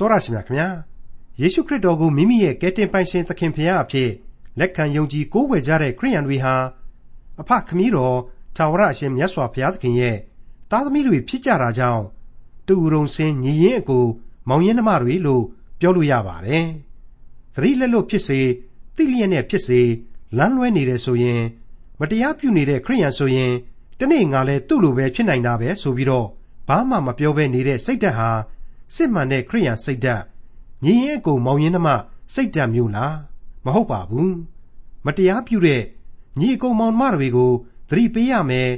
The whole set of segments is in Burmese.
တော်ရရှိမြခင်ဗျာယေရှုခရစ်တော်ကိုမိမိရဲ့ကယ်တင်ပိုင်ရှင်သခင်ဖရာအဖြစ်လက်ခံယုံကြည်ကိုးကွယ်ကြတဲ့ခရိယန်တွေဟာအဖခမည်းတော်သာဝရအရှင်မြတ်စွာဘုရားသခင်ရဲ့သားသမီးတွေဖြစ်ကြတာကြောင့်တူရုံစင်ညီရင်အကိုမောင်ရင်နှမတွေလို့ပြောလို့ရပါတယ်သတိလက်လို့ဖြစ်စေတိလျက်နဲ့ဖြစ်စေလမ်းလွဲနေတယ်ဆိုရင် မတရားပြုနေတဲ့ခရိယန်ဆိုရင်တနေ့ငါလဲသူ့လိုပဲဖြစ်နိုင်တာပဲဆိုပြီးတော့ဘာမှမပြောဘဲနေတဲ့စိတ်ဓာတ်ဟာ စစ်မှန်တဲ့ခရိယန်စိတ်ဓာတ်ညီရင်အကိုမောင်ရင်နှမစိတ်ဓာတ်မျိုးလားမဟုတ်ပါဘူးမတရားပြုတဲ့ညီအကိုမောင်နှမတွေကိုသတိပေးရမယ်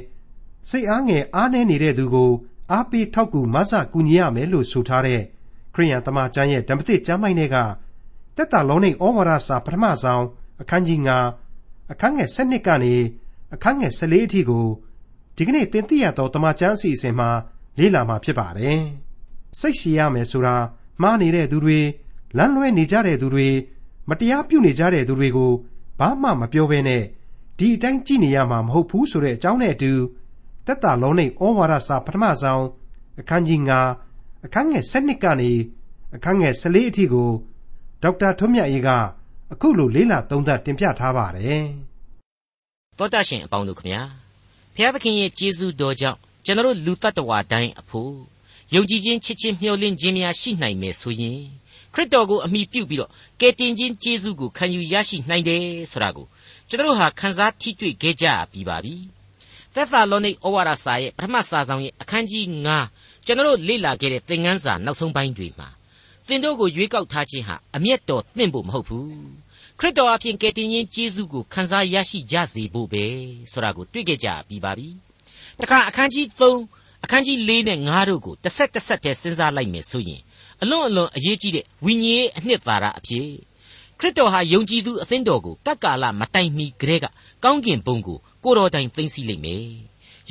စိတ်အားငယ်အားနည်းနေတဲ့သူကိုအားပေးထောက်ကူမဆကူညီရမယ်လို့ဆိုထားတဲ့ခရိယန်တမန်ကျမ်းရဲ့ဓမ္မသစ်ကျမ်းပိုင်းတွေကတက်တာလုံးနေဩဝါဒစာပထမဆုံးအခန်းကြီး9အခန်းငယ်7ကနေအခန်းငယ်14အထိကိုဒီကနေ့သင်သိရသောတမန်ကျမ်းအစီအစဉ်မှာလေ့လာမှာဖြစ်ပါတယ်။ စိတ်ရှည်ရမယ်ဆိုတာမှားနေတဲ့သူတွေလမ်းလွဲနေကြတဲ့သူတွေမတရားပြုနေကြတဲ့သူတွေကိုဘာမှမပြောဘဲနဲ့ဒီအတိုင်းကြည့်နေရမှာမဟုတ်ဘူးဆိုတဲ့အကြောင်းနဲ့အတူတက်တာလုံးနေဩဝါဒစာပထမဆုံးအခန်းကြီး9အခန်းငယ်7ကနေအခန်းငယ်14အထိကိုဒေါက်တာထွန်းမြတ်အေးကအခုလိုလေးလာသုံးသပ်တင်ပြထားပါတယ်။သောတာရှင်အပေါင်းတို့ခမညာဖျားသခင်ရဲ့ကျေးဇူးတော်ကြောင့်ကျွန်တော်လူတ attva တိုင်းအဖို့ ယုံကြည်ခြင်းချစ်ခြင်းမျှော်လင့်ခြင်းများရှိနိုင်မယ်ဆိုရင်ခရစ်တော်ကိုအမိပြုပြီးတော့ကယ်တင်ခြင်းကျေးဇူးကိုခံယူရရှိနိုင်တယ်ဆိုတာကိုကျွန်တော်ဟာခန်းစားထိတွေ့ခဲ့ကြပြီးပါပြီ။သက်သာလောနိဩဝါဒစာရဲ့ပထမစာဆောင်ရဲ့အခန်းကြီး9ကျွန်တော်လေ့လာခဲ့တဲ့သင်ခန်းစာနောက်ဆုံးပိုင်းတွေမှာသင်တို့ကိုရွေးကောက်ထားခြင်းဟာအမျက်တော်သင့်ဖို့မဟုတ်ဘူးခရစ်တော်အဖင်ကယ်တင်ရှင်ယေရှုကိုခံစားရရှိကြစေဖို့ပဲဆိုတာကိုတွေ့ကြကြပြီးပါပြီတခါအခန်းကြီး3 အခန်းကြီး4နဲ့5တို့ကိုတစ်ဆက်တစ်ဆက်တည်းစဉ်းစားလိုက်မယ်ဆိုရင်အလွန်အလွန်အရေးကြီးတဲ့ဝိညာဉ်ရေးအနှစ်သာရအဖြစ်ခရစ်တော်ဟာယုံကြည်သူအသင်းတော်ကိုကပ်ကာလမတိုင်မီကလေးကကောင်းကင်ဘုံကိုကိုတော်တိုင်သိမ့်စီလိမ့်မယ်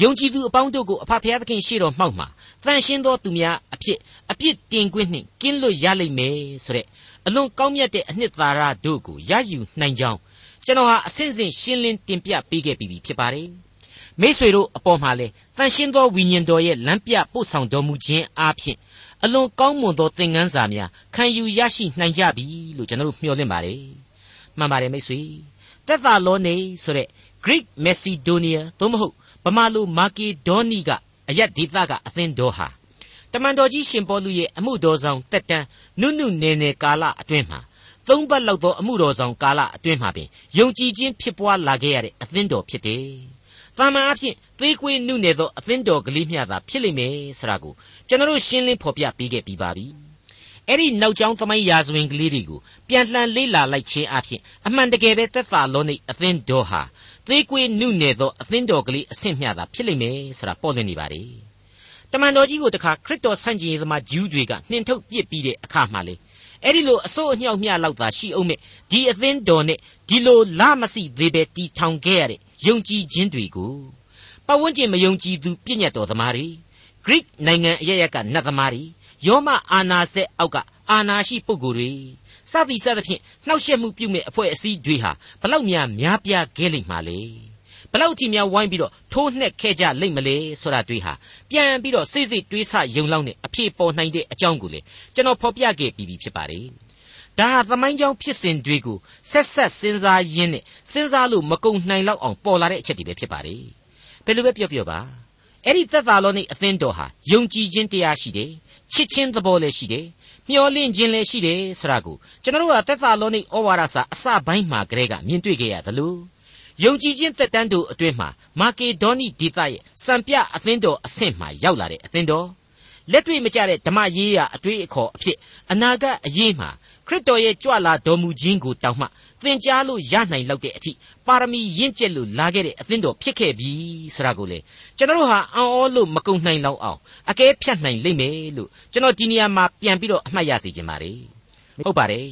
ယုံကြည်သူအပေါင်းတို့ကိုအဖဖျားသခင်ရှေ့တော်မှောက်မှာတန်ရှင်းသောသူများအဖြစ်အပြစ်တင်ခွင့်နှင့်ကင်းလွတ်ရလိမ့်မယ်ဆိုတဲ့အလွန်ကောင်းမြတ်တဲ့အနှစ်သာရတို့ကိုရယူနိုင်ကြောင်းကျွန်တော်ဟာအစဉ်စဉ်ရှင်းလင်းတင်ပြပေးခဲ့ပြီးဖြစ်ပါတယ် မိษွေတို့အပေါ်မှာလဲတန်ရှင်းသောဝိညာဉ်တော်ရဲ့လမ်းပြပို့ဆောင်တော်မူခြင်းအားဖြင့်အလွန်ကောင်းမွန်သောသင်ခန်းစာများခံယူရရှိနိုင်ကြပြီလို့ကျွန်တော်တို့မျှော်လင့်ပါတယ်မှန်ပါတယ်မိษွေတက်သာလောနေဆိုတဲ့ Greek Macedonia သို့မဟုတ်ဗမာလိုမာကေဒေါနီကအယက်ဒေသကအသင်းတော်ဟာတမန်တော်ကြီးရှင်ပေါလုရဲ့အမှုတော်ဆောင်တက်တန်းနုနုနယ်နယ်ကာလအတွင်းမှာသုံးပတ်လောက်သောအမှုတော်ဆောင်ကာလအတွင်းမှာပင်ယုံကြည်ခြင်းဖြစ်ပွားလာခဲ့ရတဲ့အသင်းတော်ဖြစ်တယ်။ တာမန်အဖြစ်သေးကွေးနုနယ်သောအသင်းတော်ကလေးမျှသာဖြစ်လိမ့်မယ်ဆိုတာကိုကျွန်တော်ရှင်းလင်းဖော်ပြပေးခဲ့ပြီးပါပြီ။အဲ့ဒီနောက်ကျောင်းသမိုင်းရာဇဝင်ကလေးတွေကိုပြန်လှန်လေ့လာလိုက်ခြင်းအပြင်အမှန်တကယ်ပဲသက်သာလုံးនៃအသင်းတော်ဟာသေးကွေးနုနယ်သောအသင်းတော်ကလေးအဆင့်မျှသာဖြစ်လိမ့်မယ်ဆိုတာပေါ်လွင်နေပါလေ။တမန်တော်ကြီးကိုတခါခရစ်တော်ဆန့်ကျင်ရေးသမားဂျူးတွေကနှင်ထုတ်ပစ်ပြီးတဲ့အခါမှလေအဲ့ဒီလိုအစိုးအညှောက်မျှလောက်သာရှိအောင်မဲ့ဒီအသင်းတော်နဲ့ဒီလိုလမစီသေးပဲတီထောင်ခဲ့ရတဲ့ ယုံကြည်ခြင်းတွေကိုပတ်ဝန်းကျင်မယုံကြည်သူပြည့်ညတ်တော်သမားတွေဂရိနိုင်ငံအရရက်ကနတ်သမားတွေယောမအာနာဆက်အောက်ကအာနာရှိပုဂ္ဂိုလ်တွေစသည်စသဖြင့်နှောက်ယှက်မှုပြုမဲ့အဖွဲ့အစည်းတွေဟာဘလောက်များများပြားခဲ့လိမ့်မှာလေဘလောက်ထိများဝိုင်းပြီးတော့ထိုးနှက်ခဲ့ကြလိမ့်မလဲဆိုတာတွေးဟာပြန်ပြီးတော့စိတ်စိတ်တွေးဆယုံလောက်နဲ့အဖြေပေါ်နိုင်တဲ့အကြောင်းကိုလေကျွန်တော်ဖော်ပြခဲ့ပြီးပြီဖြစ်ပါတယ် ဒါဟာသမိုင်းကြောင်းဖြစ်စဉ်တွေကိုဆက်ဆက်စဉ်းစားရင်းနဲ့စဉ်းစားလို့မကုန်နိုင်လောက်အောင်ပေါ်လာတဲ့အချက်တွေပဲဖြစ်ပါတယ်ဘယ်လိုပဲပြောပြောပါအဲ့ဒီသက်သာလောနိအသင်းတော်ဟာယုံကြည်ခြင်းတရားရှိတယ်ချစ်ခြင်းသဘောလည်းရှိတယ်မျှော်လင့်ခြင်းလည်းရှိတယ်ဆိုတာကိုကျွန်တော်တို့ကသက်သာလောနိဩဝါဒစာအစပိုင်းမှာကတည်းကမြင်တွေ့ခဲ့ရတယ်လို့ယုံကြည်ခြင်းသက်တမ်းတို့အတွင်းမှာမာကေဒေါနိဒေသရဲ့စံပြအသင်းတော်အဆင့်မှာရောက်လာတဲ့အသင်းတော်လက်တွေ့မကျတဲ့ဓမ္မရေးရာအတွေ့အခေါ်အဖြစ်အနာဂတ်အရေးမှာ ခရစ်တော်ရဲ့ကြွလာတော်မူခြင်းကိုတောင်းမှသင်ကြားလို့ရနိုင်လောက်တဲ့အထိပါရမီရင့်ကျက်လို့လာခဲ့တဲ့အသင်းတော်ဖြစ်ခဲ့ပြီဆိုတာကိုလေကျွန်တော်တို့ဟာအံ့ဩလို့မကုန်နိုင်လောက်အောင်အကဲဖြတ်နိုင်လိမ့်မယ်လို့ကျွန်တော်ဒီနေရာမှာပြန်ပြီးတော့အမှတ်ရစေချင်ပါတယ်ဟုတ်ပါတယ်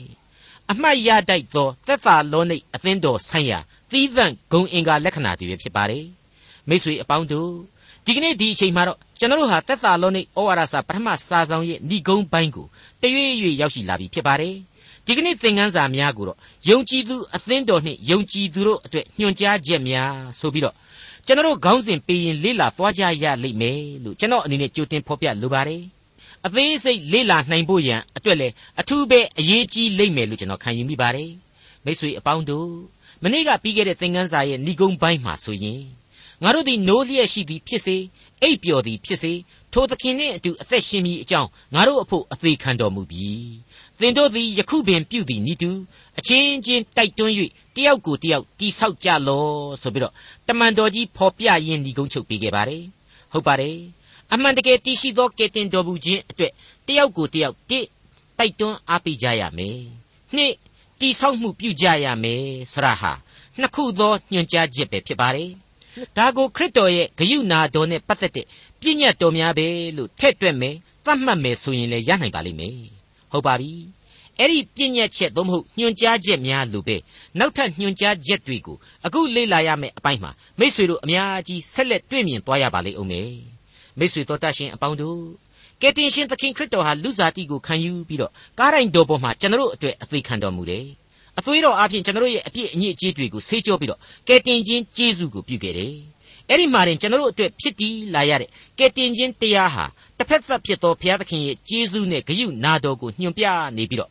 အမှတ်ရတိုက်သောသက်သာလောနိတ်အသင်းတော်ဆိုင်ရာသီးသန့်ဂုံအင်္ဂါလက္ခဏာတွေပဲဖြစ်ပါတယ်မိတ်ဆွေအပေါင်းတို့ဒီကနေ့ဒီအချိန်မှာတော့ကျွန်တော်တို့ဟာသက်သာလောနိဩဝါဒစာပထမစာဆောင်ရဲ့ဏိဂုံးပိုင်းကို တရွေ့ရွေ့ရောက်ရှိလာပြီဖြစ်ပါတယ်ဒီကနေ့သင်ခန်းစာများကိုတော့ယုံကြည်သူအသင်းတော်နှင့်ယုံကြည်သူတို့အတွက်ညွှန်ကြားချက်များဆိုပြီးတော့ကျွန်တော်တို့ခေါင်းစဉ်ပေးရင်လေ့လာသွားကြရလိမ့်မယ်လို့ကျွန်တော်အနေနဲ့ကြိုတင်ဖော်ပြလိုပါတယ်အသေးစိတ်လေ့လာနိုင်ဖို့ရန်အအတွက်လည်းအထူးပဲအရေးကြီးလိမ့်မယ်လို့ကျွန်တော်ခံယူမိပါတယ်မိတ်ဆွေအပေါင်းတို့မနေ့ကပြီးခဲ့တဲ့သင်ခန်းစာရဲ့ဏိဂုံးပိုင်းမှာဆိုရင်ငါတို့သည်နိုးလျက်ရှိသည်ဖြစ်စေအိပ်ပျော်သည်ဖြစ်စေ ထိုသခင်နှင့်အတူအသက်ရှင်မိအကြောင်းငါတို့အဖို့အသေးခံတော်မူပြီသင်တို့သည်ယခုပင်ပြုသည်နိတူအချင်းချင်းတိုက်တွန်း၍တယောက်ကိုတယောက်တိဆောက်ကြလောဆိုပြီးတော့တမန်တော်ကြီးဖော်ပြရင်းဏိဂုံးချုပ်ပေးခဲ့ပါတယ်ဟုတ်ပါတယ်အမှန်တကယ်တည်ရှိသောကယ်တင်တော်မူခြင်းအတွက်တယောက်ကိုတယောက်တိတိုက်တွန်းအားပေးကြရမယ်နှစ်တိဆောက်မှုပြုကြရမယ်ဆရာဟာနှစ်ခုသောညွှန်ကြားချက်ပဲဖြစ်ပါတယ် ဒါကိုခရစ်တော်ရဲ့ဂယုနာတော်နဲ့ပတ်သက်တဲ့ပြည့်ညတ်တော်များပဲလို့ထည့်တွက်မယ်သတ်မှတ်မယ်ဆိုရင်လည်းရနိုင်ပါလိမ့်မယ်ဟုတ်ပါပြီအဲ့ဒီပြည့်ညတ်ချက်သို့မဟုတ်ညွှန်ကြားချက်များလို့ပဲနောက်ထပ်ညွှန်ကြားချက်တွေကိုအခုလေ့လာရမယ့်အပိုင်းမှာမိษွေတို့အများကြီးဆက်လက်တွေ့မြင်သွားရပါလိမ့်အောင်မယ်မိษွေတော်တတ်ရှင်အပေါင်းတို့ကယ်တင်ရှင်သခင်ခရစ်တော်ဟာလူစားတိကိုခံယူပြီးတော့ကားတိုင်းတော်ပေါ်မှာကျွန်တော်တို့အတွက်အသေးခံတော်မူတယ် အသွေးတော်အပြင်ကျွန်တော်တို့ရဲ့အပြစ်အညစ်အကြေးတွေကိုဆေးကြောပြီးတော့ကယ်တင်ခြင်းကျေးဇူးကိုပြုခဲ့တယ်အဲ့ဒီမှာတင်ကျွန်တော်တို့အတွက်ဖြစ်တည်လာရတဲ့ကယ်တင်ခြင်းတရားဟာတစ်ဖက်သက်ဖြစ်သောဘုရားသခင်ရဲ့ကျေးဇူးနဲ့ဂရုနာတော်ကိုညွှန်ပြနေပြီးတော့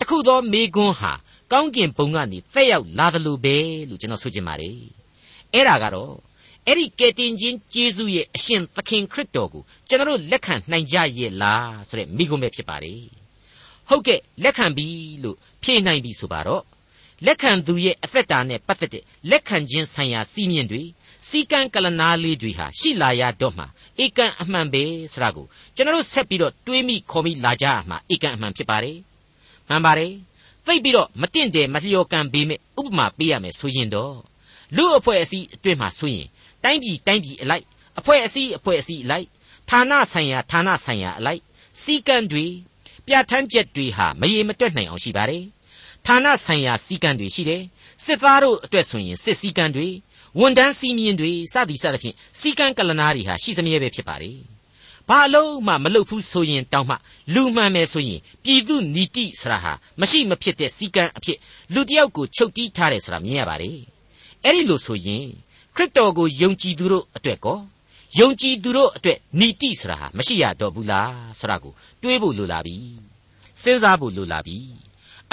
တခုသောမေကွန်းဟာကောင်းကင်ဘုံကနေသက်ရောက်လာတယ်လို့ပဲလို့ကျွန်တော်ဆိုချင်ပါတယ်အဲ့ဒါကတော့အဲ့ဒီကယ်တင်ခြင်းကျေးဇူးရဲ့အရှင်သခင်ခရစ်တော်ကိုကျွန်တော်တို့လက်ခံနိုင်ကြရဲ့လားဆိုတဲ့မိကွန်းပဲဖြစ်ပါတယ် ဟုတ်ကဲ့လက်ခံပြီလို့ဖြေနိုင်ပြီဆိုပါတော့လက်ခံသူရဲ့အသက်တာနဲ့ပတ်သက်တဲ့လက်ခံခြင်းဆိုင်ရာစီးမြင်တွေစီကံကလနာလေးတွေဟာရှိလာရတော့မှဧကန်အမှန်ပဲဆိုတာကိုကျွန်တော်ဆက်ပြီးတော့တွေးမိခေါ်မိလာကြရမှာဧကန်အမှန်ဖြစ်ပါတယ်မှန်ပါတယ်သိပြီးတော့မတင့်တယ်မလျော်ကန်ပေးမဲ့ဥပမာပေးရမယ်ဆိုရင်တော့လူအဖွဲ့အစည်းအတွင်းမှာဆိုရင်တိုင်းပြည်တိုင်းပြည်အလိုက်အဖွဲ့အစည်းအဖွဲ့အစည်းအလိုက်ဌာနဆိုင်ရာဌာနဆိုင်ရာအလိုက်စီကံတွေ ပြဋ္ဌာန်းချက်တွေဟာမရေမတွက်နိုင်အောင်ရှိပါတယ်ဌာနဆိုင်ရာစီကံတွေရှိတယ်စစ်သားတို့အတွက်ဆိုရင်စစ်စည်းကံတွေဝန်တန်းစီမင်းတွေစသည်စသဖြင့်စီကံကလနာတွေဟာရှိစမြဲပဲဖြစ်ပါတယ်ဘာအလုံးမှမလုပ်ဘူးဆိုရင်တောင်းမှလူမှန်မယ်ဆိုရင်ပြည်သူနီတိဆရာဟာမရှိမဖြစ်တဲ့စီကံအဖြစ်လူတယောက်ကိုချုပ်တီးထားတယ်ဆိုတာမြင်ရပါတယ်အဲ့ဒီလိုဆိုရင်ခရစ်တော်ကိုယုံကြည်သူတို့အတွက်ကော ယုံကြည်သူတို့အတွက်နီတိဆိုတာဟာမရှိရတော့ဘူးလားဆိုတာကိုတွေးဖို့လိုလာပြီစဉ်းစားဖို့လိုလာပြီ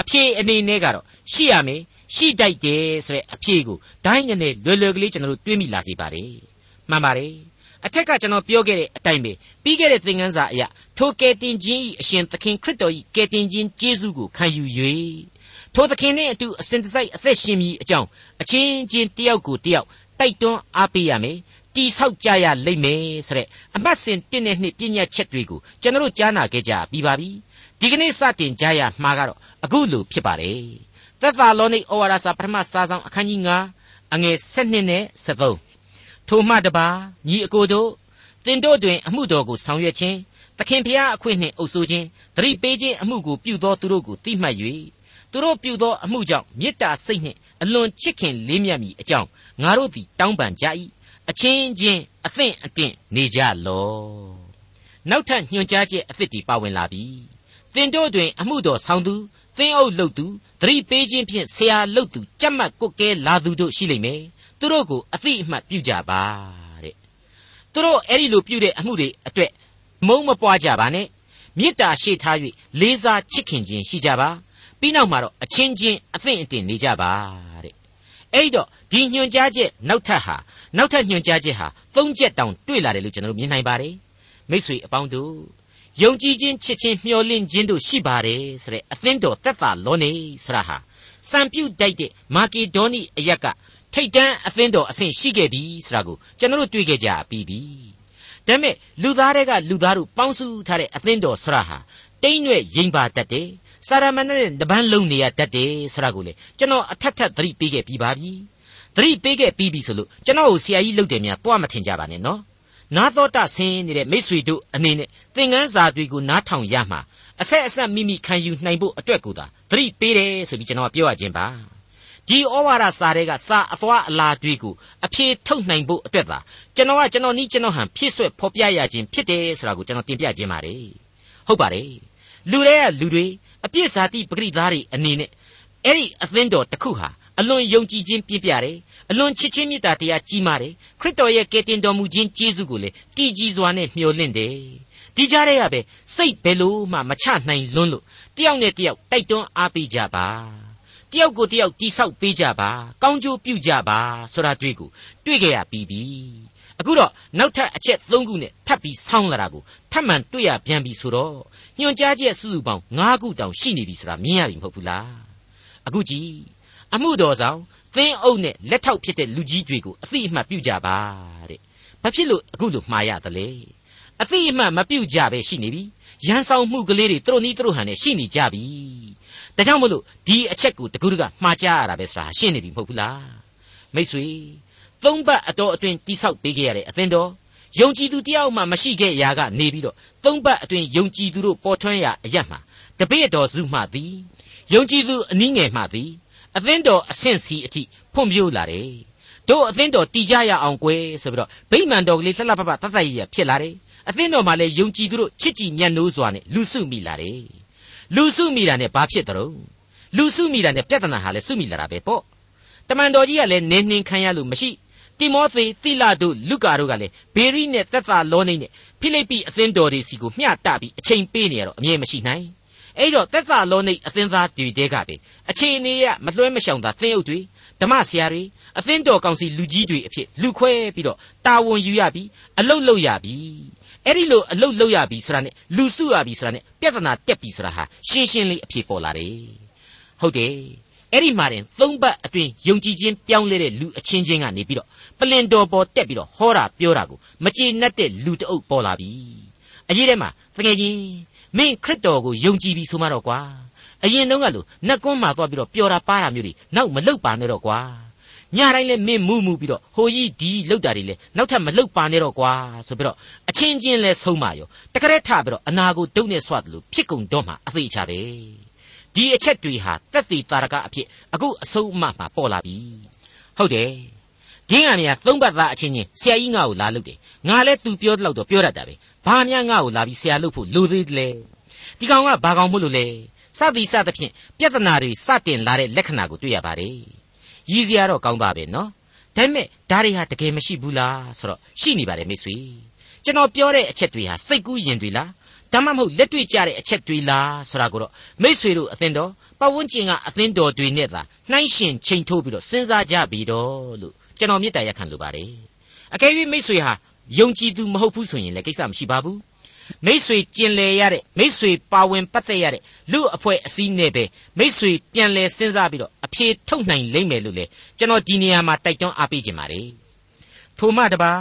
အဖြေအနေနဲ့ကတော့ရှိရမယ်ရှိတိုက်တယ်ဆိုတဲ့အဖြေကိုဒိုင်းနဲ့လွယ်လွယ်ကလေးကျွန်တော်တို့တွေးမိလာစေပါတယ်မှန်ပါတယ်အထက်ကကျွန်တော်ပြောခဲ့တဲ့အတိုင်းပဲပြီးခဲ့တဲ့သင်ခန်းစာအရာထိုကယ်တင်ခြင်း၏အရှင်သခင်ခရစ်တော်၏ကယ်တင်ခြင်းကျေးဇူးကိုခံယူ၍ထိုသခင်နှင့်အတူအစဉ်တစိုက်အသက်ရှင်မည်အကြောင်းအချင်းချင်းတယောက်ကိုတယောက်တိုက်တွန်းအားပေးရမယ် တိဆောက်ကြရလိမ့်မယ်ဆိုတဲ့အမှတ်စဉ်1နဲ့2ပြည့်ညတ်ချက်တွေကိုကျွန်တော်တို့ကြားနာခဲ့ကြပြီးပါပြီဒီကနေ့စတင်ကြရမှာကတော့အခုလိုဖြစ်ပါတယ်သက်သာလောနိဩဝါဒစာပထမစာဆောင်အခန်းကြီး9အငယ်7နဲ့73ထိုမှတပါညီအကိုတို့တင်တို့တွင် အမှုတော်ကိုဆောင်ရွက်ခြင်းသခင်ဖျားအခွင့်နှင့်အုပ်ဆိုးခြင်းသတိပေးခြင်းအမှုကိုပြုသောသူတို့ကိုတိမှတ်၍သူတို့ပြုသောအမှုကြောင့်မေတ္တာစိတ်နှင့်အလွန်ချစ်ခင်လေးမြတ်မိအကြောင်းငါတို့သည်တောင်းပန်ကြ၏ အချင်းချင်းအသင့်အတင့်နေကြလောနောက်ထပ်ညွှန်ကြားချက်အသစ်တွေပါဝင်လာပြီတင်တို့တွင် အမှုတော်ဆောင်သူသင်းအုပ်လုပ်သူသတိပေးခြင်းဖြင့်ဆရာလုပ်သူကြက်မှတ်ကွက်ကဲလာသူတို့ရှိလိမ့်မယ်သူတို့ကိုအသိအမှတ်ပြုကြပါတဲ့သူတို့အဲ့ဒီလိုပြုတဲ့အမှုတွေအတွက်မုံမပွားကြပါနဲ့မေတ္တာရှိထား၍လေးစားချစ်ခင်ခြင်းရှိကြပါပြီးနောက်မှာတော့အချင်းချင်းအသင့်အတင်နေကြပါတဲ့အဲ့တော့ဒီညွှန်ကြားချက်နောက်ထပ်ဟာ နောက်ထပ်ညွှန်ကြားချက်ဟာသုံးချက်တောင်တွေ့လာတယ်လို့ကျွန်တော်တို့မြင်နိုင်ပါတယ်မိษွေအပေါင်းတို့ယုံကြည်ခြင်းချစ်ခြင်းမျှော်လင့်ခြင်းတို့ရှိပါတယ်ဆိုတဲ့အသင်းတော်သက်သာလောနေဆရာဟာစံပြုတ်တိုက်တဲ့မာကီဒေါနီအရက်ကထိတ်တန်းအသင်းတော်အဆင့်ရှိခဲ့ပြီဆိုတာကိုကျွန်တော်တို့တွေ့ခဲ့ကြပြီးပြီဒါပေမဲ့လူသားတွေကလူသားတို့ပေါင်းစုထားတဲ့အသင်းတော်ဆရာဟာတိမ့်ရွဲ့ရင်ပါတတ်တယ်စာရမဏေနဲ့တပန်းလုံးနေရတတ်တယ်ဆိုတာကိုလေကျွန်တော်အထက်ထပ်သတိပေးခဲ့ပြီးပါပြီ သတိပေးခဲ့ပြီးပြီဆိုလို့ကျွန်တော်ကိုဆရာကြီးလုပ်တယ်များတွားမထင်ကြပါနဲ့နော်နာတော်တာဆင်းနေတဲ့မိษွေတို့အနေနဲ့သင်ငန်းစာတွေကိုနားထောင်ရမှာအဆက်အဆက်မိမိခံယူနိုင်ဖို့အတွက်ကိုသာသတိပေးတယ်ဆိုပြီးကျွန်တော်ပြောရခြင်းပါဒီဩဝါဒစာတွေကစာအသွားအလာတွေကိုအဖြေထုတ်နိုင်ဖို့အတွက်သာကျွန်တော်ကကျွန်တော်နီးကျွန်တော်ဟန်ဖြစ်ဆွဲဖော်ပြရခြင်းဖြစ်တယ်ဆိုတာကိုကျွန်တော်တင်ပြခြင်းပါတယ်ဟုတ်ပါတယ်လူတွေကလူတွေအပြစ်စားတိပဂရိသားတွေအနေနဲ့အဲ့ဒီအသင်းတော်တစ်ခုဟာ အလွန်ယုံကြည်ခြင်းပြည့်ပြတယ်အလွန်ချစ်ချင်းမေတ္တာတရားကြီးမားတယ်ခရစ်တော်ရဲ့ကယ်တင်တော်မူခြင်းကျေးဇူးကိုလေတည်ကြည်စွာနဲ့မျှော်လင့်တယ်ဒီကြားထဲကပဲစိတ်ဘယ်လို့မှမချနိုင်လွန်းလို့တယောက်နဲ့တယောက်တိုက်တွန်းအားပေးကြပါတယောက်ကိုတယောက်တိဆောက်ပေးကြပါကောင်းကျိုးပြုကြပါဆိုတာတွေ့ကိုတွေ့ကြရပြီးပြီအခုတော့နောက်ထပ်အချက်၃ခုနဲ့ထပ်ပြီးဆောင်းလာတာကိုထပ်မံတွေ့ရပြန်ပြီဆိုတော့ညွန်ကြားချက်စုစုပေါင်း၅ခုတောင်ရှိနေပြီဆိုတာမြင်ရပြီမဟုတ်ဘူးလားအခုကြည့် အမှုတော်ဆောင်သင်းအုပ်နဲ့လက်ထောက်ဖြစ်တဲ့လူကြီးတွေကိုအသိအမှတ်ပြုကြပါတဲ့ဘာဖြစ်လို့အခုလိုမှားရသလဲအသိအမှတ်မပြုကြပဲရှိနေပြီရန်ဆောင်မှုကလေးတွေသူတို့နီးသူတို့ဟန်နဲ့ရှိနေကြပြီဒါကြောင့်မလို့ဒီအချက်ကိုတကူတကမှားကြရတာပဲဆိုတာရှင်းနေပြီမဟုတ်ဘူးလားမိတ်ဆွေသုံးပတ်အတော်အတွင်းတိဆောက်ပေးခဲ့ရတဲ့အသင်းတော်ယုံကြည်သူတယောက်မှမရှိခဲ့ရာကနေပြီးတော့သုံးပတ်အတွင်းယုံကြည်သူတို့ပေါ်ထွန်းရအရက်မှာတပည့်တော်စုမှသည်ယုံကြည်သူအနည်းငယ်မှသည် အသင်းတော်အဆင့်စီအထိဖွံ့ဖြိုးလာတယ်တို့အသင်းတော်တည်ကြရအောင်ကွယ်ဆိုပြီးတော့ဗိမာန်တော်ကလေးလှလှပပတတ်တတ်ရရဖြစ်လာတယ်အသင်းတော်မှာလည်းယုံကြည်သူတို့ချစ်ကြည်မြတ်နိုးစွာနဲ့လူစုမိလာတယ်လူစုမိတာနဲ့ဘာဖြစ်တော့လူစုမိတာနဲ့ပြဿနာဟာလည်းစုမိလာတာပဲပေါ့တမန်တော်ကြီးကလည်းနင်းနှင်းခံရလို့မရှိတိမောသေတိလတို့လူကာတို့ကလည်းဘေရိနဲ့သက်သာလောနေနဲ့ဖိလိပ္ပိအသင်းတော်တွေစီကိုမျှတပြီးအချိန်ပေးနေရတော့အမြဲမရှိနိုင် အဲ့တော့သက်သာလောနေအသင်းသားတွေတဲကပဲအချိန်နေရမလွှဲမရှောင်သာသင်းအုပ်တွေဓမ္မဆရာတွေအသင်းတော်ကောင်စီလူကြီးတွေအဖြစ်လူခွဲပြီးတော့တာဝန်ယူရပြီးအလုတ်လုတ်ရပြီးအဲ့ဒီလိုအလုတ်လုတ်ရပြီးဆိုတာနဲ့လူစုရပြီးဆိုတာနဲ့ပြဿနာတက်ပြီးဆိုတာဟာရှင်းရှင်းလေးအဖြေပေါ်လာတယ်ဟုတ်တယ်အဲ့ဒီမှာတင်သုံးပတ်အတွင်းယုံကြည်ခြင်းပြောင်းလဲတဲ့လူအချင်းချင်းကနေပြီးတော့ပလင်တော်ပေါ်တက်ပြီးတော့ဟောတာပြောတာကိုမကျေနပ်တဲ့လူတအုပ်ပေါ်လာပြီအရေးထဲမှာတကယ်ချင်း မင်းခရစ်တော်ကိုယုံကြည်ပြီဆိုမှတော့ကွာအရင်တုန်းကလို့နှက်ကွန်းမှာသွားပြီးတော့ပျော်တာပါတာမျိုးတွေနောက်မလုတ်ပါနဲ့တော့ကွာညတိုင်းလဲမင်းမူးမူပြီးတော့ဟိုကြီးဒီလုတ်တာတွေလဲနောက်ထပ်မလုတ်ပါနဲ့တော့ကွာဆိုပြီးတော့အချင်းချင်းလဲဆုံးပါရောတကရက်ထပြီးတော့အနာကိုဒုတ်နဲ့ဆွတယ်လို့ဖြစ်ကုန်တော့မှအသေးချပဲဒီအချက်တွေဟာတက်သေးတာရကအဖြစ်အခုအဆုံးအမမှာပေါ်လာပြီဟုတ်တယ် ဒင်းကမြာသုံးပတ်သားအချင်းချင်းဆရာကြီးငါ့ကိုလာလို့တယ်ငါလဲသူပြောတော့တော့ပြောတတ်တာပဲဘာများငါ့ကိုလာပြီးဆရာလို့ဖို့လိုသေးတယ်လေဒီကောင်ကဘာကောင်မို့လို့လဲစသည်စသဖြင့်ပြဿနာတွေစတင်လာတဲ့လက္ခဏာကိုတွေ့ရပါတယ်ရည်စရာတော့ကောင်းသားပဲနော်ဒါပေမဲ့ဒါတွေဟာတကယ်မရှိဘူးလားဆိုတော့ရှိနေပါတယ်မိတ်ဆွေကျွန်တော်ပြောတဲ့အချက်တွေဟာစိတ်ကူးရင်တွေလားဒါမှမဟုတ်လက်တွေ့ကြတဲ့အချက်တွေလားဆိုတာကိုတော့မိษွေတို့အသင်းတော်ပတ်ဝန်းကျင်ကအသင်းတော်တွေနဲ့သာနှိုင်းရှင်ချိန်ထိုးပြီးတော့စဉ်းစားကြပြီတော့လို့ ကျွန်တော်မေတ္တာရက်ခံလိုပါတယ်အကယ်၍မိတ်ဆွေဟာယုံကြည်သူမဟုတ်ဘူးဆိုရင်လည်းကိစ္စမရှိပါဘူးမိတ်ဆွေကျင်လည်ရတဲ့မိတ်ဆွေပါဝင်ပတ်သက်ရတဲ့လူအဖွဲ့အစည်းနဲ့ပဲမိတ်ဆွေပြန်လည်စဉ်းစားပြီးတော့အဖြေထုတ်နိုင်လိမ့်မယ်လို့လေကျွန်တော်ဒီနေရာမှာတိုက်တွန်းအားပေးခြင်းပါတယ်ထိုမှတပါ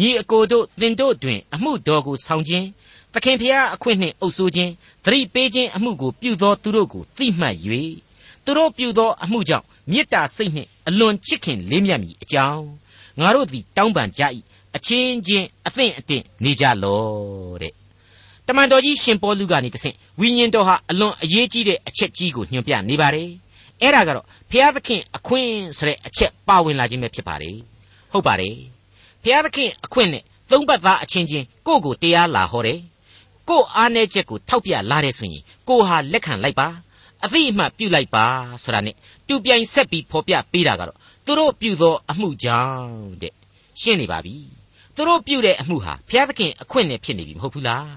ညီအကိုတို့တင်တို့တွင် အမှုတော်ကိုဆောင်ခြင်းသခင်ဖျားအခွင့်နှင့်အုပ်ဆိုးခြင်းသတိပေးခြင်းအမှုကိုပြုသောသူတို့ကိုသိမှတ်၍သူတို့ပြုသောအမှုကြောင့်မေတ္တာစိတ်နှင့် အလွန်ချစ်ခင်လေးမြတ်မည်အကြောင်းငါတို့သည်တောင်းပန်ကြ၏အချင်းချင်းအသင့်အတင့်နေကြလောတဲ့တမန်တော်ကြီးရှင်ပေါလုကနေတဆင့်ဝိညာဉ်တော်ဟာအလွန်အရေးကြီးတဲ့အချက်ကြီးကိုညွှန်ပြနေပါတယ်အဲ့ဒါကတော့ဖျားသခင်အခွင့်ဆိုတဲ့အချက်ပါဝင်လာခြင်းပဲဖြစ်ပါတယ်ဟုတ်ပါတယ်ဖျားသခင်အခွင့်နဲ့သုံးပတ်သားအချင်းချင်းကိုယ့်ကိုတရားလာဟောတယ်ကို့အားနည်းချက်ကိုထောက်ပြလာတဲ့ဆိုရင်ကိုဟာလက်ခံလိုက်ပါအသိအမှတ်ပြုလိုက်ပါဆိုတာနဲ့ တူပြိုင်ဆက်ပြီးဖော်ပြပေးတာကတော့သူတို့ပြုသောအမှုကြောင့်တဲ့ရှင်းနေပါပြီသူတို့ပြုတဲ့အမှုဟာဘုရားသခင်အခွင့်နဲ့ဖြစ်နေပြီမဟုတ်ဘူးလား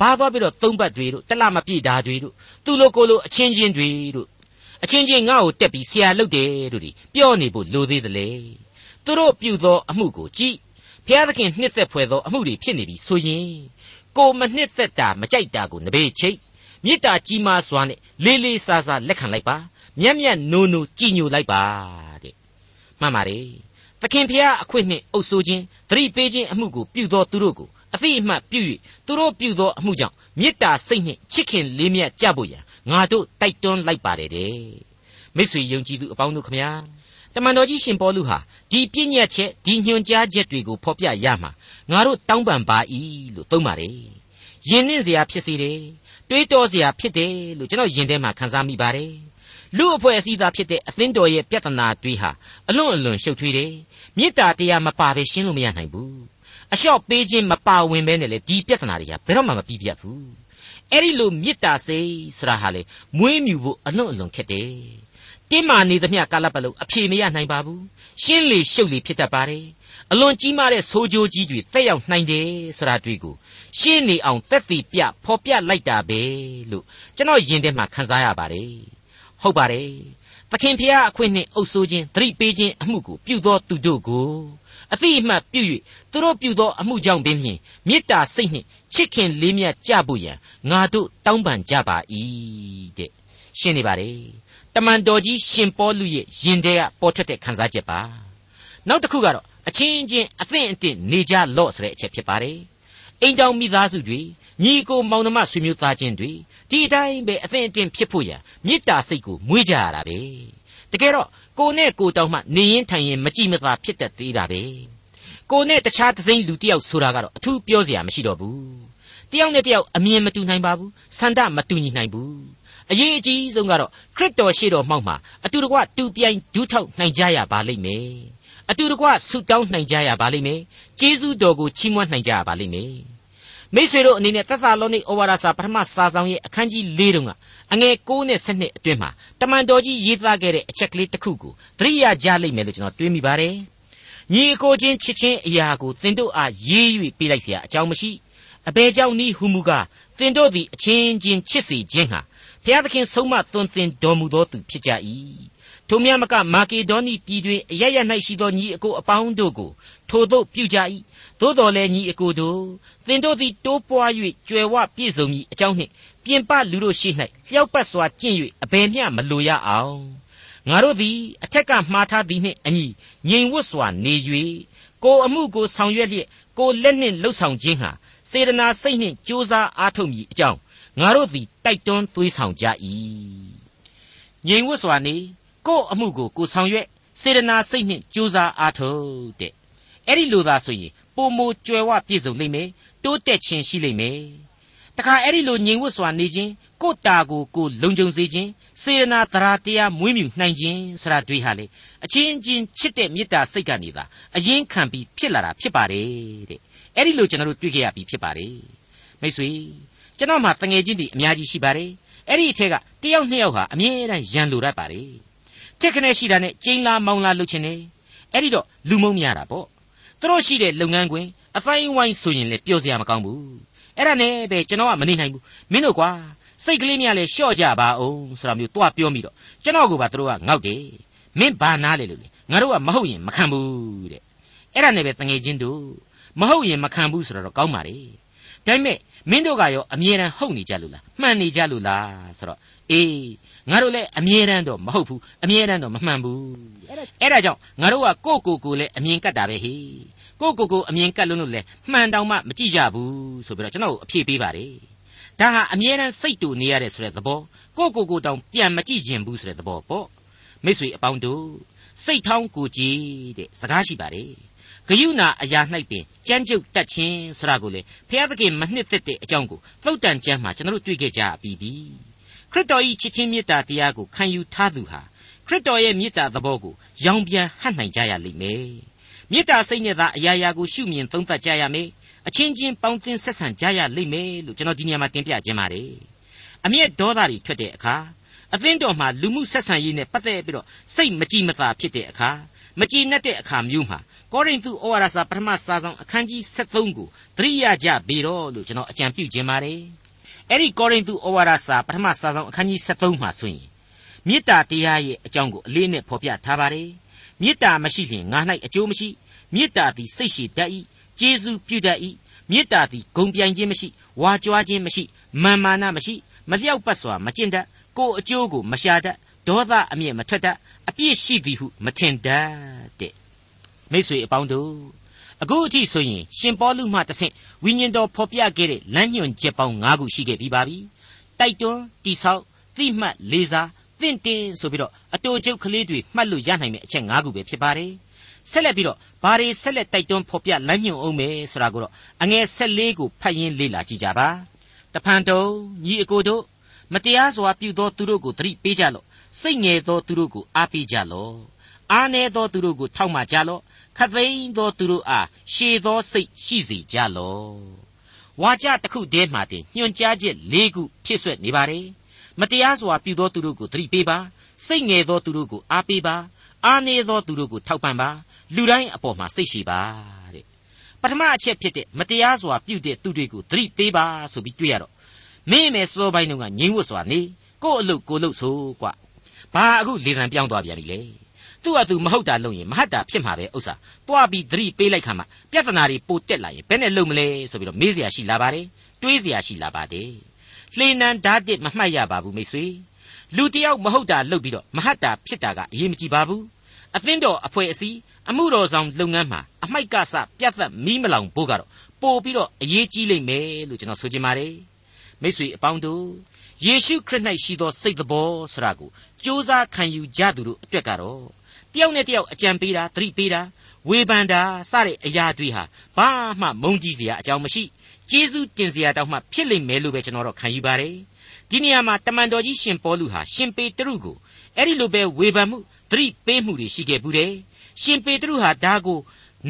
ဘာသွားပြီးတော့သုံးပတ်တွေတို့တလမပြည့်တာတွေတို့သူလိုကိုလိုအချင်းချင်းတွေတို့အချင်းချင်းငါ့ကိုတက်ပြီးဆရာလုပ်တယ်တို့ဒီပြောနေဖို့လိုသေးတယ်လေသူတို့ပြုသောအမှုကိုကြည့်ဘုရားသခင်နှစ်သက်ဖွယ်သောအမှုတွေဖြစ်နေပြီဆိုရင်ကိုမနှစ်သက်တာမကြိုက်တာကိုနဘေးချိတ်မေတ္တာကြီးမားစွာနဲ့လေးလေးစားစားလက်ခံလိုက်ပါ မျက်မျက်နိုးနိုးကြည်ညိုလိုက်ပါတဲ့မှန်ပါတယ်သခင်ဖျားအခွင့်နှင့်အုပ်ဆိုးခြင်းသတိပေးခြင်းအမှုကိုပြုသောသူတို့ကိုအသိအမှတ်ပြု၍သူတို့ပြုသောအမှုကြောင့်မေတ္တာစိတ်နှင့်ချစ်ခင်လေးမြတ်ကြဖို့ရန်ငါတို့တိုက်တွန်းလိုက်ပါတယ်တဲ့မိတ်ဆွေယုံကြည်သူအပေါင်းတို့ခမညာတမန်တော်ကြီးရှင်ပေါလုဟာဒီပြည့်ညက်ချက်ဒီညွှန်ကြားချက်တွေကိုဖော်ပြရမှာငါတို့တောင်းပန်ပါ၏လို့သုံးပါတယ်ယဉ်နှင်းစရာဖြစ်စေတယ်တွေးတောစရာဖြစ်တယ်လို့ကျွန်တော်ယင်ထဲမှာခန်းစားမိပါတယ် လူအဖွဲ့အစည်းသားဖြစ်တဲ့အသင်းတော်ရဲ့ပြဿနာတွေဟာအလွန်အလွန်ရှုပ်ထွေးတယ်မေတ္တာတရားမပါဘဲရှင်းလို့မရနိုင်ဘူးအလျှော့ပေးခြင်းမပါဝင်ဘဲနဲ့လေဒီပြဿနာတွေကဘယ်တော့မှမပြီးပြတ်ဘူးအဲ့ဒီလိုမေတ္တာစိတ်ဆိုတာဟာလေမွေးမြူဖို့အလွန်အလွန်ခက်တယ်တင်းမာနေသမျှကာလပတ်လုံးအဖြေမရနိုင်ပါဘူးရှင်းလေရှုပ်လေဖြစ်တတ်ပါတယ်အလွန်ကြီးမားတဲ့ဆိုးကြိုးကြီးတွေတက်ရောက်နိုင်တယ်ဆိုတာတွေ့ကိုရှင်းနေအောင်တက်တည်ပြဖော်ပြလိုက်တာပဲလို့ကျွန်တော်ယင်ထဲမှာခန်းစားရပါတယ် ဟုတ်ပါတယ်သခင်ဖျားအခွင့်နှင့်အုပ်ဆိုးခြင်းသတိပေးခြင်းအမှုကိုပြုသောသူတို့ကိုအတိအမှတ်ပြု၍သူတို့ပြုသောအမှုကြောင့်ပင်ဖြင့်မေတ္တာစိတ်နှင့်ချစ်ခင်လေးမြတ်ကြဖို့ရန်ငါတို့တောင်းပန်ကြပါ၏တဲ့ရှင်းနေပါတယ်တမန်တော်ကြီးရှင်ပေါလုရဲ့ယင်ထဲကပေါ်ထွက်တဲ့ခန်းစားချက်ပါနောက်တစ်ခုကတော့အချင်းချင်းအသင့်အတင့်နေကြလော့ဆိုတဲ့အချက်ဖြစ်ပါတယ်အိမ်တောင်မိသားစုတွေ ညီကိုမောင်နှမဆွေမျိုးသားချင်းတွေဒီအတိုင်းပဲအသင့်အတင့်ဖြစ်ဖို့ရမေတ္တာစိတ်ကိုမွေးကြရတာပဲတကယ်တော့ကိုနဲ့ကိုတောင်မှနေရင်ထိုင်ရင်မကြည့်မသာဖြစ်တတ်သေးတာပဲကိုနဲ့တခြားတစိမ့်လူတယောက်ဆိုတာကတော့အထူးပြောစရာမရှိတော့ဘူးတယောက်နဲ့တယောက်အမြင်မတူနိုင်ပါဘူးဆန္ဒမတူညီနိုင်ဘူးအရေးအကြီးဆုံးကတော့ခရစ်တော်ရှေ့တော်မှောက်မှာအတူတကွတူပြိုင်ဒူးထောက်နိုင်ကြရပါလိမ့်မယ်အတူတကွဆုတောင်းနိုင်ကြရပါလိမ့်မယ်ကျေးဇူးတော်ကိုချီးမွမ်းနိုင်ကြရပါလိမ့်မယ် မိษွေတို့အနေနဲ့သက်သာလောနိဩဝါဒစာပထမစာဆောင်ရဲ့အခန်းကြီး၄တုန်းကအငယ်9နဲ့10အတွင်းမှာတမန်တော်ကြီးရေးသားခဲ့တဲ့အချက်ကလေးတစ်ခုကိုသတိရကြလိမ့်မယ်လို့ကျွန်တော်တွေးမိပါတယ်ညီအကိုချင်းချစ်ချင်းအရာကိုသင်တို့အားရေး၍ပေးလိုက်เสียအကြောင်းမရှိအဘယ်ကြောင့်နည်းဟုမူကားသင်တို့သည်အချင်းချင်းချစ်စေခြင်းဟာဘုရားသခင်ဆုံးမသွန်သင်တော်မူသောသူဖြစ်ကြ၏ ထိုမြတ်မကမာကေဒေါနိပြည်တွင်အရရ၌ရှိသောညီအကိုအပေါင်းတို့ကိုထိုသို့ပြုကြ၏သို့တော်လည်းညီအကိုတို့သင်တို့သည်တိုးပွား၍ကြွယ်ဝပြည့်စုံမည်အကြောင်းနှင့်ပြင်ပလူတို့ရှိ၌လျှောက်ပတ်စွာကျင့်၍အဘယ်မျှမလိုရအောင်ငါတို့သည်အထက်ကမှားထားသည်နှင့်အညီငြိမ်ဝတ်စွာနေ၍ကိုအမှုကိုဆောင်ရွက်လျက်ကိုလက်နှင့်လှုပ်ဆောင်ခြင်းဟာစေတနာစိတ်နှင့်ကြိုးစားအားထုတ်မည်အကြောင်းငါတို့သည်တိုက်တွန်းသွေးဆောင်ကြ၏ငြိမ်ဝတ်စွာနေ ကိုအမှုကိုကိုဆောင်ရွက်စေတနာစိတ်နှင့်ကြိုးစားအားထုတ်တဲ့အဲ့ဒီလိုသာဆိုရင်ပုံမကြွယ်ဝပြည့်စုံလိမ့်မယ်တိုးတက်ခြင်းရှိလိမ့်မယ်တခါအဲ့ဒီလိုငြိမ်ဝတ်စွာနေခြင်းကိုတာကိုကိုလုံခြုံစေခြင်းစေရနာတရားတရားမွေးမြူနိုင်ခြင်းဆရာတွေဟာလေအချင်းချင်းချစ်တဲ့မေတ္တာစိတ်ကနေသာအရင်ခံပြီးဖြစ်လာတာဖြစ်ပါတယ်တဲ့အဲ့ဒီလိုကျွန်တော်တို့တွေ့ကြရပြီးဖြစ်ပါတယ်မိတ်ဆွေကျွန်တော်မှတငယ်ချင်းတွေအများကြီးရှိပါတယ်အဲ့ဒီအထက်ကတယောက်နှစ်ယောက်ဟာအမြဲတမ်းရန်လိုတတ်ပါတယ် ထက်ခနဲ့ရှိတာနဲ့ကျင်းလာမောင်းလာလုပ်ချင်တယ်အဲ့ဒီတော့လူမုံများတာပေါ့သူတို့ရှိတဲ့လုပ်ငန်းခွင်အဖိုင်းဝိုင်းဆိုရင်လည်းပြောစရာမကောင်းဘူးအဲ့ဒါနဲ့ပဲကျွန်တော်ကမနေနိုင်ဘူးမင်းတို့ကွာစိတ်ကလေးများလည်းရှော့ကြပါအောင်ဆိုတာမျိုးတွားပြောမိတော့ကျွန်တော်ကပါသူတို့ကငေါက်တယ်မင်းဘာနားလေလို့လေငါတို့ကမဟုတ်ရင်မခံဘူးတဲ့အဲ့ဒါနဲ့ပဲတငယ်ချင်းတို့မဟုတ်ရင်မခံဘူးဆိုတော့ကောင်းပါလေဒါပေမဲ့ မင်းတို့ကရောအမြဲတမ်းဟုတ်နေကြလို့လားမှန်နေကြလို့လားဆိုတော့အေးငါတို့လည်းအမြဲတမ်းတော့မဟုတ်ဘူးအမြဲတမ်းတော့မမှန်ဘူးအဲ့ဒါကြောင့်ငါတို့ကကိုကိုကိုလည်းအမြင်ကတ်တာပဲဟေးကိုကိုကိုအမြင်ကတ်လို့လို့လည်းမှန်တောင်မှမကြည့်ကြဘူးဆိုပြီးတော့ကျွန်တော်အဖြေပေးပါတယ်ဒါဟာအမြဲတမ်းစိတ်တူနေရတဲ့ဆိုတဲ့သဘောကိုကိုကိုတောင်ပြန်မကြည့်ခြင်းဘူးဆိုတဲ့သဘောပေါ့မိတ်ဆွေအပေါင်းတို့စိတ်ထောင်းကိုကြည်တဲ့စကားရှိပါတယ် ဂယုဏအရာ၌ပင်ကြမ်းကြုတ်တတ်ခြင်းဆိုတာကိုလေဘုရားသခင်မနှစ်သက်တဲ့အကြောင်းကိုသုတ်တန်ကျမ်းမှာကျွန်တော်တို့တွေ့ခဲ့ကြပြီးပြီခရစ်တော်၏ချစ်ချင်းမေတ္တာတရားကိုခံယူထားသူဟာခရစ်တော်ရဲ့မေတ္တာသဘောကိုရောင်ပြန်ဟပ်နိုင်ကြရလိမ့်မယ်မေတ္တာစိတ်နဲ့သာအရာရာကိုရှုမြင်သုံးသပ်ကြရမယ်အချင်းချင်းပေါင်းသင်းဆက်ဆံကြရလိမ့်မယ်လို့ကျွန်တော်ဒီနေရာမှာတင်ပြခြင်းပါတယ်အမျက်ဒေါသတွေထွက်တဲ့အခါအသင်းတော်မှာလူမှုဆက်ဆံရေးနဲ့ပတ်သက်ပြီးတော့စိတ်မကြည်မသာဖြစ်တဲ့အခါ မကြည်နဲ့တဲ့အခါမျိုးမှာကောရိန္သုဩဝါဒစာပထမစာဆောင်အခန်းကြီး73ကိုသတိရကြပြီတော့လို့ကျွန်တော်အကြံပြုခြင်းပါတယ်အဲ့ဒီကောရိန္သုဩဝါဒစာပထမစာဆောင်အခန်းကြီး73မှာဆိုရင်မေတ္တာတရားရဲ့အကြောင်းကိုအလေးနဲ့ဖော်ပြထားပါတယ်မေတ္တာမရှိလျင်ငါ၌အကျိုးမရှိမေတ္တာသည်စိတ်ရှိတတ်၏ကျေးဇူးပြုတတ်၏မေတ္တာသည်ဂုံပြိုင်ခြင်းမရှိဝါကြွားခြင်းမရှိမာမာနမရှိမလျောက်ပတ်စွာမကျင့်တတ်ကိုယ်အကျိုးကိုမရှာတတ် ဒေါသအမျက်မထွက်တတ်အပြစ်ရှိသည်ဟုမထင်တတ်တဲ့မိတ်ဆွေအပေါင်းတို့အခုအထိဆိုရင်ရှင်ပေါလုမှတဆင့်ဝိညာဉ်တော်ဖော်ပြခဲ့တဲ့လမ်းညွှန်ချက်ပေါင်း၅ခုရှိခဲ့ပြီးပါပြီတိုက်တွန်းတိဆောက်သိမှတ်လေးစားတင့်တင်ဆိုပြီးတော့အတူကျုပ်ကလေးတွေမှတ်လို့ရနိုင်မယ့်အချက်၅ခုပဲဖြစ်ပါတယ်ဆက်လက်ပြီးတော့ဘာတွေဆက်လက်တိုက်တွန်းဖော်ပြလမ်းညွှန်အောင်မယ်ဆိုတာကိုတော့အငယ်၁၄ကိုဖတ်ရင်းလေ့လာကြည့်ကြပါတဖန်တုံညီအကိုတို့မတရားစွာပြုသောသူတို့ကိုသတိပေးကြလော့ စိတ်ငယ်သောသူတို့ကိုအားပေးကြလော့အားနည်းသောသူတို့ကိုထောက်မှကြလော့ခသိန်းသောသူတို့အားရှည်သောစိတ်ရှိစေကြလော့ဝါကြတစ်ခုတည်းမှတင်ညွှန်ကြားချက်၄ခုဖြစ်ဆွဲနေပါတယ်မတရားစွာပြုသောသူတို့ကိုသတိပေးပါစိတ်ငယ်သောသူတို့ကိုအားပေးပါအားနည်းသောသူတို့ကိုထောက်ပံ့ပါလူတိုင်းအပေါ်မှာစိတ်ရှိပါတဲ့ပထမအချက်ဖြစ်တဲ့မတရားစွာပြုတဲ့သူတွေကိုသတိပေးပါဆိုပြီးတွေ့ရတော့မင်းမယ်စောပိုင်းတုန်းကငြိမ်ဝတ်စွာနေကို့အလုပ်ကိုလုပ်ဆိုကွာ ဘာအခုလေတံပြောင်းသွားပြန်ပြီလေသူ့အတူမဟုတ်တာလုပ်ရင်မဟတ်တာဖြစ်မှာပဲဥစ္စာတွားပြီးသတိပေးလိုက်ခါမှပြဿနာတွေပိုတက်လာရင်ဘယ်နဲ့လုပ်မလဲဆိုပြီးတော့မေးเสียရှိလာပါတယ်တွေးเสียရှိလာပါတယ်လှေနံဓာတ်တစ်မမှတ်ရပါဘူးမိတ်ဆွေလူတယောက်မဟုတ်တာလုပ်ပြီးတော့မဟတ်တာဖြစ်တာကအရေးမကြီးပါဘူးအသင်းတော်အဖွဲ့အစည်းအမှုတော်ဆောင်လုပ်ငန်းမှာအမိုက်ကစပြတ်သက်မီးမလောင်ဖို့ကတော့ပို့ပြီးတော့အရေးကြီးလိမ့်မယ်လို့ကျွန်တော်ဆိုချင်ပါတယ်မိတ်ဆွေအပေါင်းတို့ ယေရှုခရစ်၌ရှိသောစိတ်တော်ဆိုတာကိုစ조사ခံယူကြသူတို့အတွက်ကတော့တယောက်နဲ့တယောက်အကြံပေးတာသတိပေးတာဝေဖန်တာစတဲ့အရာတွေဟာဘာမှမုန်းကြည့်စရာအကြောင်းမရှိကျေးဇူးတင်စရာတောင်မှဖြစ်လိမ့်မယ်လို့ပဲကျွန်တော်တို့ခံယူပါတယ်ဒီနေရာမှာတမန်တော်ကြီးရှင်ပေါလုဟာရှင်ပေတရုကိုအဲ့ဒီလိုပဲဝေဖန်မှုသတိပေးမှုတွေရှိခဲ့ဘူးတယ်ရှင်ပေတရုဟာဒါကို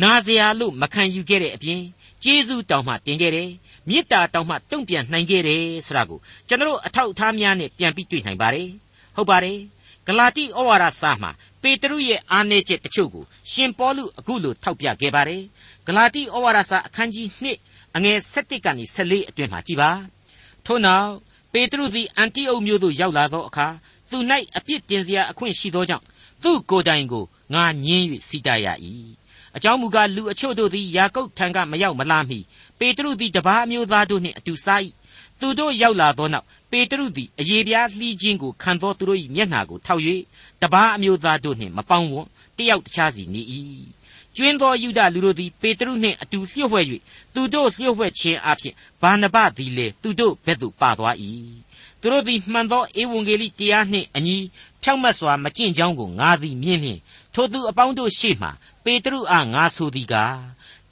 နာစရာလို့မခံယူခဲ့တဲ့အပြင်ကျေးဇူးတောင်မှတင်ခဲ့တယ် မေတ္တာတောင်မှတုံ့ပြန်နိုင်ခဲ့တယ်ဆိုတာကိုကျွန်တော်အထောက်အထားများနဲ့ပြန်ပြီးတွေ့နိုင်ပါတယ်ဟုတ်ပါတယ်ဂလာတိဩဝါဒစာမှာပေတရုရဲ့အားနည်းချက်တချို့ကိုရှင်ပေါလုအခုလိုထောက်ပြခဲ့ပါတယ်ဂလာတိဩဝါဒစာအခန်းကြီး1အငယ်7ကနေ14အတွင်မှာကြည်ပါထို့နောက်ပေတရုသည်အန်တိအုတ်မြို့သို့ရောက်လာသောအခါသူ၌အပြစ်တင်စရာအခွင့်ရှိသောကြောင့်သူ့ကိုယ်တိုင်ကိုငါညင်း၍စီတာရ၏အကြောင်းမူကားလူအချို့တို့သည်ယာကုပ်ထံကမရောက်မလာမီ ပေတရုသည်တပါးအမျိုးသားတို့နှင့်အတူစား၏သူတို့ရောက်လာသောနောက်ပေတရုသည်အယေပြားလှီးခြင်းကိုခံသောသူတို့၏မျက်နှာကိုထောက်၍တပါးအမျိုးသားတို့နှင့်မပေါင်းဝန်းတယောက်တခြားစီနေ၏ကျွင်းသောယူဒလူတို့သည်ပေတရုနှင့်အတူလျှို့ဝှက်၍သူတို့လျှို့ဝှက်ခြင်းအပြင်ဘာနဘသည်လေသူတို့ဘက်သို့ပါသွား၏သူတို့သည်မှန်သောဧဝံဂေလိတရားနှင့်အညီဖြောင့်မတ်စွာမကျင့်ကြောင်းကိုငါသည်မြင်လျင်ထိုသူအပေါင်းတို့ရှေ့မှပေတရုအားငါဆိုသည်ကား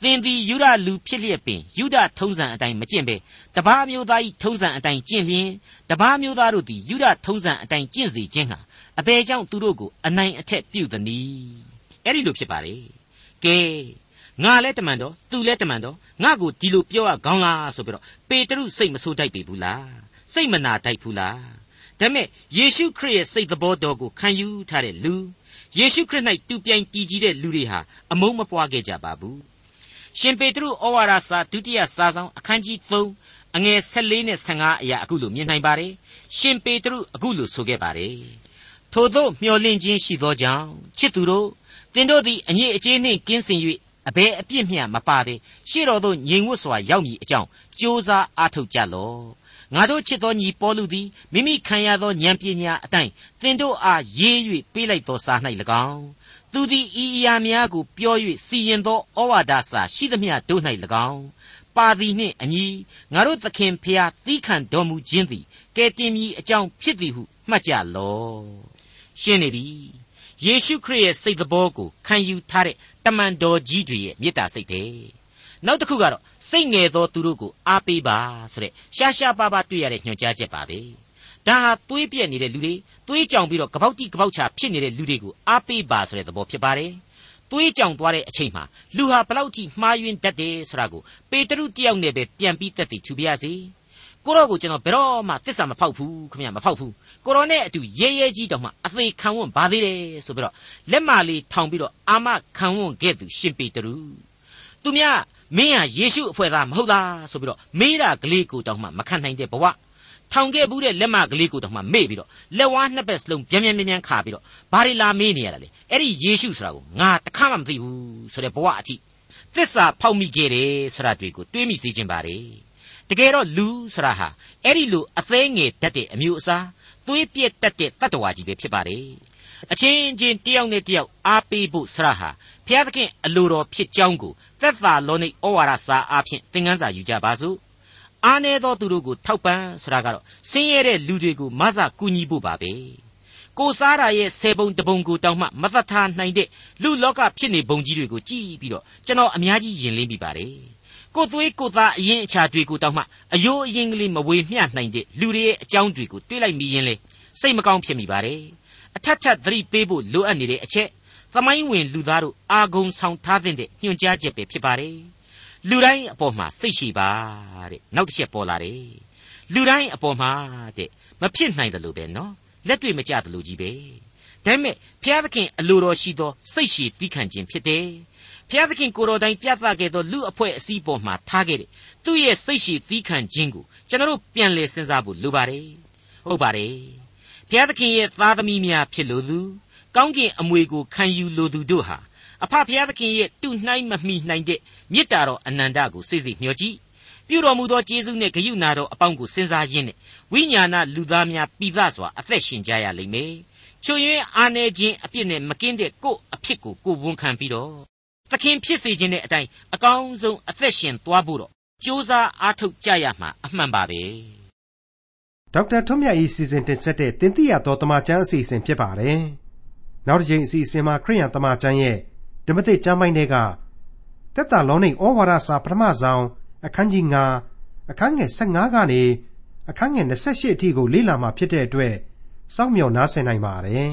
သင်သည်ယူဒလူဖြစ်လျက်ပင်ယူဒထုံးစံအတိုင်းမကျင့်ပဲတပားမျိုးသား၏ထုံးစံအတိုင်းကျင့်လျင်တပားမျိုးသားတို့သည်ယူဒထုံးစံအတိုင်းကျင့်စေခြင်းဟာအဘယ်ကြောင့်သူတို့ကိုအနိုင်အထက်ပြုသနည်းအဲ့ဒီလိုဖြစ်ပါလေကဲငါလဲတမန်တော်သူလဲတမန်တော်ငါကိုဒီလိုပြောရကောင်းလားဆိုပြီးတော့ပေတရုစိတ်မဆိုးတိုက်ပေဘူးလားစိတ်မနာတိုက်ဘူးလားဒါပေမဲ့ယေရှုခရစ်ရဲ့စိတ်သဘောတော်ကိုခံယူထားတဲ့လူယေရှုခရစ်၌တူပြိုင်တည်ကြည်တဲ့လူတွေဟာအမုန်းမပွားခဲ့ကြပါဘူး ရှင်ပေတရုဩဝါဒစာဒုတိယစာဆောင်အခန်းကြီး3အငယ်14နဲ့15အရာအခုလိုမြင်နိုင်ပါတယ်ရှင်ပေတရုအခုလိုဆိုခဲ့ပါတယ်ထို့သောမျှော်လင့်ခြင်းရှိသောကြောင့်ချစ်သူတို့သင်တို့သည်အငြိအကျေးနှင့်ကင်းစင်၍အဘယ်အပြစ်မျှမပါဘဲရှေ့တော်သို့ငြိမ်ဝတ်စွာရောက်မည်အကြောင်းကြိုးစားအားထုတ်ကြလော့ငါတို့ချစ်သောညီပေါလုသည်မိမိခံရသောဉာဏ်ပညာအတိုင်းသင်တို့အားရေး၍ပေးလိုက်သောစာ၌၎င်း သူသည်ဤအရာများကိုပြော၍စီရင်သောဩဝါဒစာရှိသမျှတို့၌၎င်းပါသည်နှင့်အညီငါတို့သခင်ဖျားသီးခံတော်မူခြင်းသည်ကဲတင်မည်အကြောင်းဖြစ်သည်ဟုမှတ်ကြလော့ရှင်းနေပြီယေရှုခရစ်ရဲ့စိတ်တော်ကိုခံယူထားတဲ့တမန်တော်ကြီးတွေရဲ့မေတ္တာစိတ်ပဲနောက်တစ်ခုကတော့စိတ်ငယ်သောသူတို့ကိုအားပေးပါဆိုတဲ့ရှားရှားပါးပါးတွေ့ရတဲ့ညွှန်ကြားချက်ပါပဲ ဒါဟာသွေးပြက်နေတဲ့လူတွေသွေးကြောင်ပြီးတော့ကပောက်တိကပောက်ချဖြစ်နေတဲ့လူတွေကိုအားပေးပါဆိုတဲ့သဘောဖြစ်ပါတယ်သွေးကြောင်သွားတဲ့အချိန်မှာလူဟာဘလောက်ထိမှားယွင်းတတ်တယ်ဆိုတာကိုပေတရုတယောက်နဲ့ပဲပြန်ပြီးသက်သေထူပြရစီကိုတော့ကိုကျွန်တော်ဘယ်တော့မှတစ္ဆာမဖောက်ဘူးခမရမဖောက်ဘူးကိုတော်နဲ့အတူရဲရဲကြီးတောင်မှအသေးခံဝွန့်ပါသေးတယ်ဆိုပြီးတော့လက်မလေးထောင်ပြီးတော့အာမခံဝွန့်ခဲ့သူရှင်ပေတရုသူများမင်းဟာယေရှုအဖွဲ့သားမဟုတ်လားဆိုပြီးတော့မေးတာကလေးကိုတောင်မှမခံနိုင်တဲ့ဘဝ ထောင်ခဲ့ဘူးတဲ့လက်မကလေးကိုတောင်မှမေ့ပြီးတော့လက်ဝါးနှစ်ဘက်စလုံးပြန်ပြန်ပြန်ပြန်ခါပြီးတော့ဘာတွေလာမေးနေရတာလဲအဲ့ဒီယေရှုဆိုတာကိုငါတခါမှမသိဘူးဆိုတဲ့ဘဝအထိသစ္စာဖောက်မိခဲ့တယ်ဆိုတာတွေကိုတွေးမိစေခြင်းပါတယ်တကယ်တော့လူဆိုတာဟာအဲ့ဒီလိုအသေးငယ်တတ်တဲ့အမျိုးအစားသွေးပြက်တတ်တဲ့တတ္တဝါကြီးပဲဖြစ်ပါတယ်အချင်းချင်းတယောက်နဲ့တယောက်အားပေးဖို့ဆရာဟာဘုရားသခင်အလိုတော်ဖြစ်ကြောင်းကိုသက်သာလောနိဩဝါဒစာအားဖြင့်သင်ခန်းစာယူကြပါစို့ အားနည်းသောသူတို့ကိုထောက်ပံ့ဆိုတာကတော့ဆင်းရဲတဲ့လူတွေကိုမဆကူညီဖို့ပါပဲကိုစားတာရဲ့ဆယ်ပုံတပုံကိုတောင်းမှမသက်သာနိုင်တဲ့လူလောကဖြစ်နေပုံကြီးတွေကိုကြည့်ပြီးတော့ကျွန်တော်အများကြီးယင်လင်းမိပါတယ်ကိုသွေးကိုသားအရင်အခြားတွေကိုတောင်းမှအယိုးအရင်ကလေးမဝေမျှနိုင်တဲ့လူတွေရဲ့အကြောင်းတွေကိုတွေးလိုက်မိရင်လေစိတ်မကောင်းဖြစ်မိပါတယ်အထက်ထက်သတိပေးဖို့လိုအပ်နေတဲ့အချက်သမိုင်းဝင်လူသားတို့အာဂုံဆောင်ထားတဲ့ညွှန်ကြားချက်ပဲဖြစ်ပါတယ် လူတိုင်းအပေါ်မှာစိတ်ရှိပါတဲ့နောက်တစ်ချက်ပေါ်လာတယ်လူတိုင်းအပေါ်မှာတဲ့မဖြစ်နိုင်တယ်လို့ပဲနော်လက်တွေ့မကျတယ်လို့ကြီးပဲဒါပေမဲ့ဘုရားသခင်အလိုတော်ရှိသောစိတ်ရှိပြီးခံခြင်းဖြစ်တယ်ဖျားသခင်ကိုတော်တိုင်ပြသခဲ့သောလူအဖွဲ့အစည်းပေါ်မှာထားခဲ့တဲ့သူ့ရဲ့စိတ်ရှိသီးခံခြင်းကိုကျွန်တော်ပြန်လည်စဉ်းစားဖို့လိုပါတယ်ဟုတ်ပါတယ်ဖျားသခင်ရဲ့သားသမီးများဖြစ်လို့သူကောင်းကင်အမွေကိုခံယူလိုသူတို့ဟာ အဖဖျားသခင်ရဲ့တူနှိုင်းမမှီနိုင်တဲ့မေတ္တာတော်အနန္တကိုစိတ်စိတ်မျှော်ကြည့်ပြုတော်မူသောကျေးဇူးနဲ့ဂရုဏာတော်အပေါင်းကိုစဉ်းစားရင်းနဲ့ဝိညာဏလူသားများပိသစွာအသက်ရှင်ကြရလိမ့်မယ်ချွေရင်အာနေခြင်းအပြစ်နဲ့မကင်းတဲ့ကို့အဖြစ်ကိုကိုဝန်ခံပြီးတော့သခင်ဖြစ်စေခြင်းတဲ့အတိုင်းအကောင်းဆုံးအသက်ရှင်သွားဖို့တော့ကြိုးစားအားထုတ်ကြရမှာအမှန်ပါပဲဒေါက်တာထွန်းမြတ်၏စီစဉ်တင်ဆက်တဲ့တင်ပြရတော်တမချန်းအစီအစဉ်ဖြစ်ပါတယ်နောက်တစ်ချိန်အစီအစဉ်မှာခရိယန်တမချန်းရဲ့ ဓမ္မသစ်ကျမ်းပိုင်းတွေကတက်တာလောနေဩဝါဒစာပထမဆုံးအခန်းကြီး9အခန်းငယ်15ကနေအခန်းငယ်28အထိကိုလေ့လာမှာဖြစ်တဲ့အတွက်စောင့်မျှော်နားဆင်နိုင်ပါတယ်